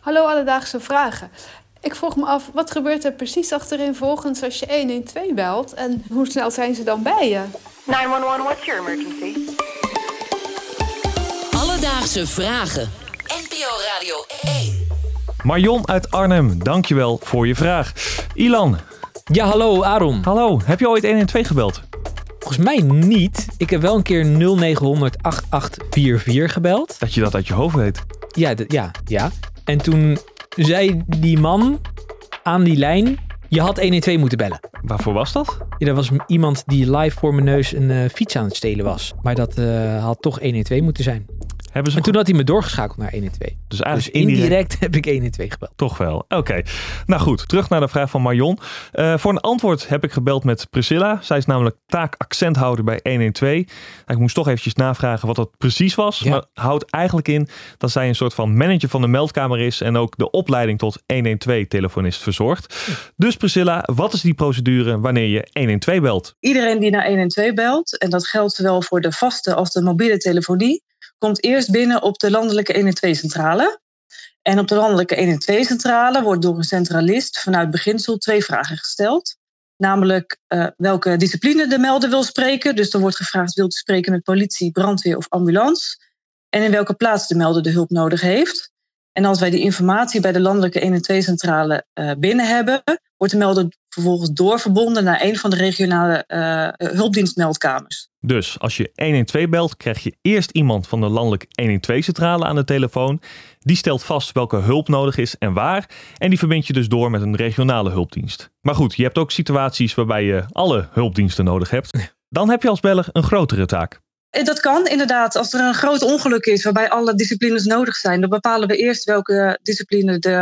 Hallo Alledaagse Vragen. Ik vroeg me af, wat gebeurt er precies achterin volgens als je 112 belt? En hoe snel zijn ze dan bij je? 911, what's your emergency? Alledaagse Vragen. NPO Radio 1. Marion uit Arnhem, dankjewel voor je vraag. Ilan, Ja, hallo Aaron. hallo. Heb je ooit 112 gebeld? Volgens mij niet. Ik heb wel een keer 0900 8844 gebeld. Dat je dat uit je hoofd weet. Ja, ja, ja. En toen zei die man aan die lijn, je had 112 moeten bellen. Waarvoor was dat? Ja, er was m- iemand die live voor mijn neus een eh, fiets aan het stelen was. Maar dat eh, had toch 112 moeten zijn. Hebben ze En toen had hij me doorgeschakeld naar 112. dus Dus eigenlijk indirect, indirect heb ik 112 gebeld. toch wel. Oké. Nou goed, terug naar de vraag van Marion. Eh, voor een antwoord heb ik gebeld met Priscilla. Zij is namelijk taakaccenthouder bij 112. Nou, ik moest toch eventjes navragen wat dat precies was. Ja. Maar houdt eigenlijk in dat zij een soort van manager van de meldkamer is. En ook de opleiding tot 112-telefonist verzorgt. Dus Priscilla, wat is die procedure wanneer je 112 belt? Iedereen die naar 112 belt, en dat geldt zowel voor de vaste als de mobiele telefonie, komt eerst binnen op de landelijke 112-centrale. En op de landelijke 112-centrale wordt door een centralist vanuit beginsel twee vragen gesteld. Namelijk eh, welke discipline de melder wil spreken. Dus er wordt gevraagd, wilt u spreken met politie, brandweer of ambulance? En in welke plaats de melder de hulp nodig heeft. En als wij die informatie bij de landelijke 112-centrale eh, binnen hebben, wordt de melder vervolgens doorverbonden naar een van de regionale eh, hulpdienstmeldkamers. Dus als je 112 belt, krijg je eerst iemand van de landelijke 112-centrale aan de telefoon. Die stelt vast welke hulp nodig is en waar. En die verbind je dus door met een regionale hulpdienst. Maar goed, je hebt ook situaties waarbij je alle hulpdiensten nodig hebt. Dan heb je als beller een grotere taak. En dat kan inderdaad, als er een groot ongeluk is waarbij alle disciplines nodig zijn, dan bepalen we eerst welke discipline de,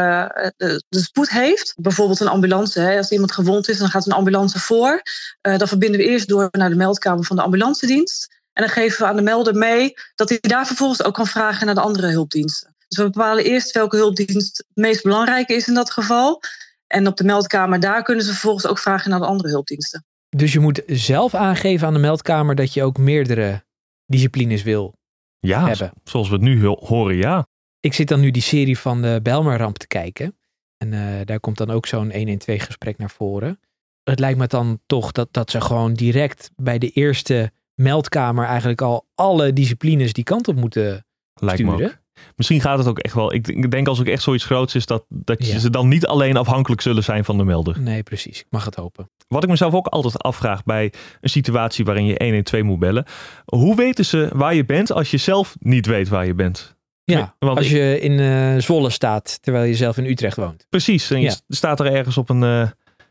eh, de spoed heeft. Bijvoorbeeld een ambulance. Hè. Als iemand gewond is, dan gaat een ambulance voor. Eh, dan verbinden we eerst door naar de meldkamer van de ambulancedienst. En dan geven we aan de melder mee dat hij daar vervolgens ook kan vragen naar de andere hulpdiensten. Dus we bepalen eerst welke hulpdienst het meest belangrijk is in dat geval. En op de meldkamer daar kunnen ze vervolgens ook vragen naar de andere hulpdiensten. Dus je moet zelf aangeven aan de meldkamer dat je ook meerdere disciplines wil Ja, hebben. zoals we het nu ho- horen, ja. ik zit dan nu die serie van de Bijlmerramp te kijken. En eh, daar komt dan ook zo'n 112 gesprek naar voren. Het lijkt me dan toch dat, dat ze gewoon direct bij de eerste meldkamer eigenlijk al alle disciplines die kant op moeten Lijkt sturen. Misschien gaat het ook echt wel. Ik, denk als het echt zoiets groots is, dat, dat Ja. ze dan niet alleen afhankelijk zullen zijn van de melder. Nee, precies. Ik mag het hopen. Wat ik mezelf ook altijd afvraag bij een situatie waarin je 112 moet bellen. Hoe weten ze waar je bent als je zelf niet weet waar je bent? Ja, Want als je in eh, Zwolle staat terwijl je zelf in Utrecht woont. Precies. En je Ja. staat er ergens op een eh,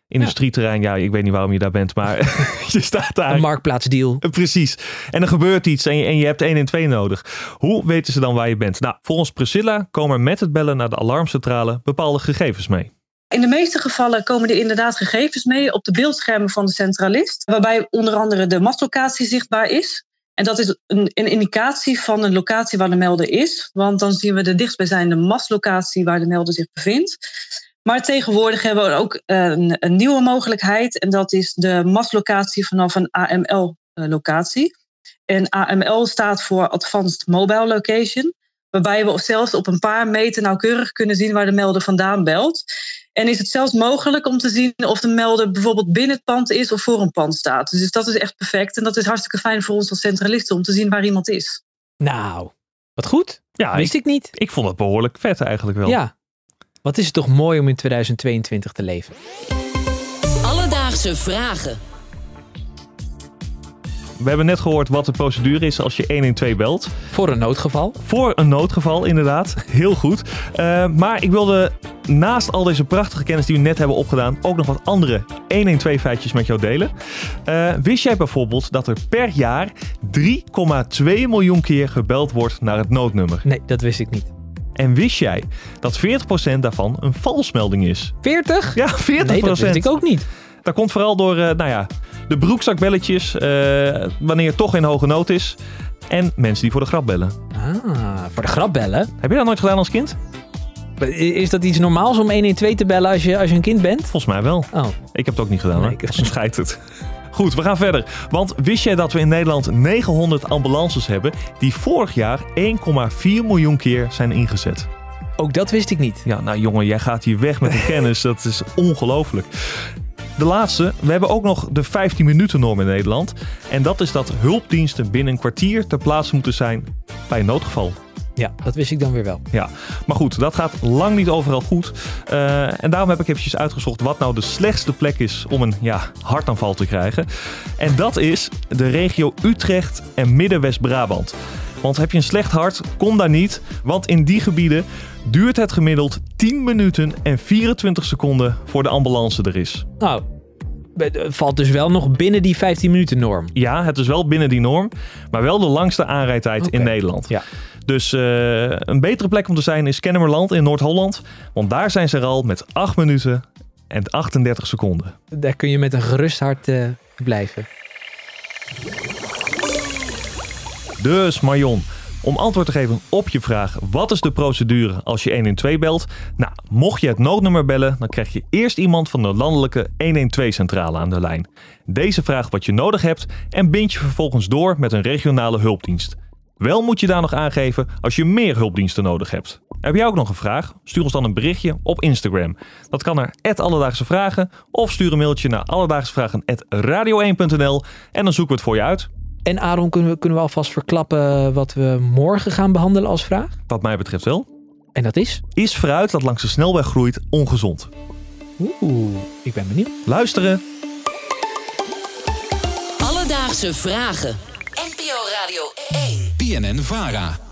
industrieterrein. Ja, ik weet niet waarom je daar bent, maar je staat daar. Een marktplaatsdeal. Precies. En er gebeurt iets en je, en je hebt 112 nodig. Hoe weten ze dan waar je bent? Nou, volgens Priscilla komen er met het bellen naar de alarmcentrale bepaalde gegevens mee. In de meeste gevallen komen er inderdaad gegevens mee op de beeldschermen van de centralist, waarbij onder andere de mastlocatie zichtbaar is. En dat is een, een indicatie van een locatie waar de melder is, want dan zien we de dichtstbijzijnde mastlocatie waar de melder zich bevindt. Maar tegenwoordig hebben we ook een, een nieuwe mogelijkheid en dat is de mastlocatie vanaf een AML-locatie. En AML staat voor Advanced Mobile Location, waarbij we zelfs op een paar meter nauwkeurig kunnen zien waar de melder vandaan belt. En is het zelfs mogelijk om te zien of de melder bijvoorbeeld binnen het pand is of voor een pand staat. Dus dat is echt perfect. En dat is hartstikke fijn voor ons als centralisten om te zien waar iemand is. Nou, wat goed. Ja, Wist ik, ik niet. ik vond het behoorlijk vet eigenlijk wel. Ja. Wat is het toch mooi om in 2022 te leven. Alledaagse Vragen. We hebben net gehoord wat de procedure is als je 112 belt. Voor een noodgeval. Voor een noodgeval, inderdaad. Heel goed. Eh, maar ik wilde naast al deze prachtige kennis die we net hebben opgedaan, ook nog wat andere 112 feitjes met jou delen. Eh, wist jij bijvoorbeeld dat er per jaar 3,2 miljoen keer gebeld wordt naar het noodnummer? Nee, dat wist ik niet. En wist jij dat 40% daarvan een valsmelding is? 40? Ja, 40%. Nee, dat wist ik ook niet. Dat komt vooral door, eh, nou ja, de broekzakbelletjes, eh, wanneer het toch in hoge nood is. En mensen die voor de grap bellen. Ah, voor de grap bellen. Heb je dat nooit gedaan als kind? Is dat iets normaals om 112 te bellen als je, als je een kind bent? Volgens mij wel. Oh, Ik heb het ook niet gedaan Nee, hoor. ik het. Goed, we gaan verder. Want wist jij dat we in Nederland 900 ambulances hebben die vorig jaar 1,4 miljoen keer zijn ingezet? Ook dat wist ik niet. Ja, nou jongen, jij gaat hier weg met een kennis. Dat is ongelooflijk. De laatste, we hebben ook nog de 15 minuten norm in Nederland. En dat is dat hulpdiensten binnen een kwartier ter plaatse moeten zijn bij een noodgeval. Ja, dat wist ik dan weer wel. Ja, maar goed, dat gaat lang niet overal goed. Uh, en daarom heb ik eventjes uitgezocht wat nou de slechtste plek is om een ja, hartaanval te krijgen. En dat is de regio Utrecht en Midden-West-Brabant. Want heb je een slecht hart, kom daar niet. Want in die gebieden duurt het gemiddeld 10 minuten en 24 seconden voor de ambulance er is. Nou, valt dus wel nog binnen die 15 minuten norm. Ja, het is wel binnen die norm, maar wel de langste aanrijdtijd in Nederland. Ja. Dus uh, een betere plek om te zijn is Kennemerland in Noord-Holland. Want daar zijn ze er al met 8 minuten en 38 seconden. Daar kun je met een gerust hart uh, blijven. Dus Marion, om antwoord te geven op je vraag: wat is de procedure als je 112 belt? Nou, mocht je het noodnummer bellen, dan krijg je eerst iemand van de landelijke 112-centrale aan de lijn. Deze vraagt wat je nodig hebt en bind je vervolgens door met een regionale hulpdienst. Wel moet je daar nog aangeven als je meer hulpdiensten nodig hebt. Heb jij ook nog een vraag? Stuur ons dan een berichtje op Instagram. Dat kan naar Alledaagse Vragen of stuur een mailtje naar alledaagsevragen.radio1.nl en dan zoeken we het voor je uit. En Aaron, kunnen we, kunnen we alvast verklappen wat we morgen gaan behandelen als vraag? Wat mij betreft wel. En dat is? Is fruit dat langs de snelweg groeit ongezond? Oeh, ik ben benieuwd. Luisteren. Alledaagse Vragen. NPO Radio 1. PNN Vara.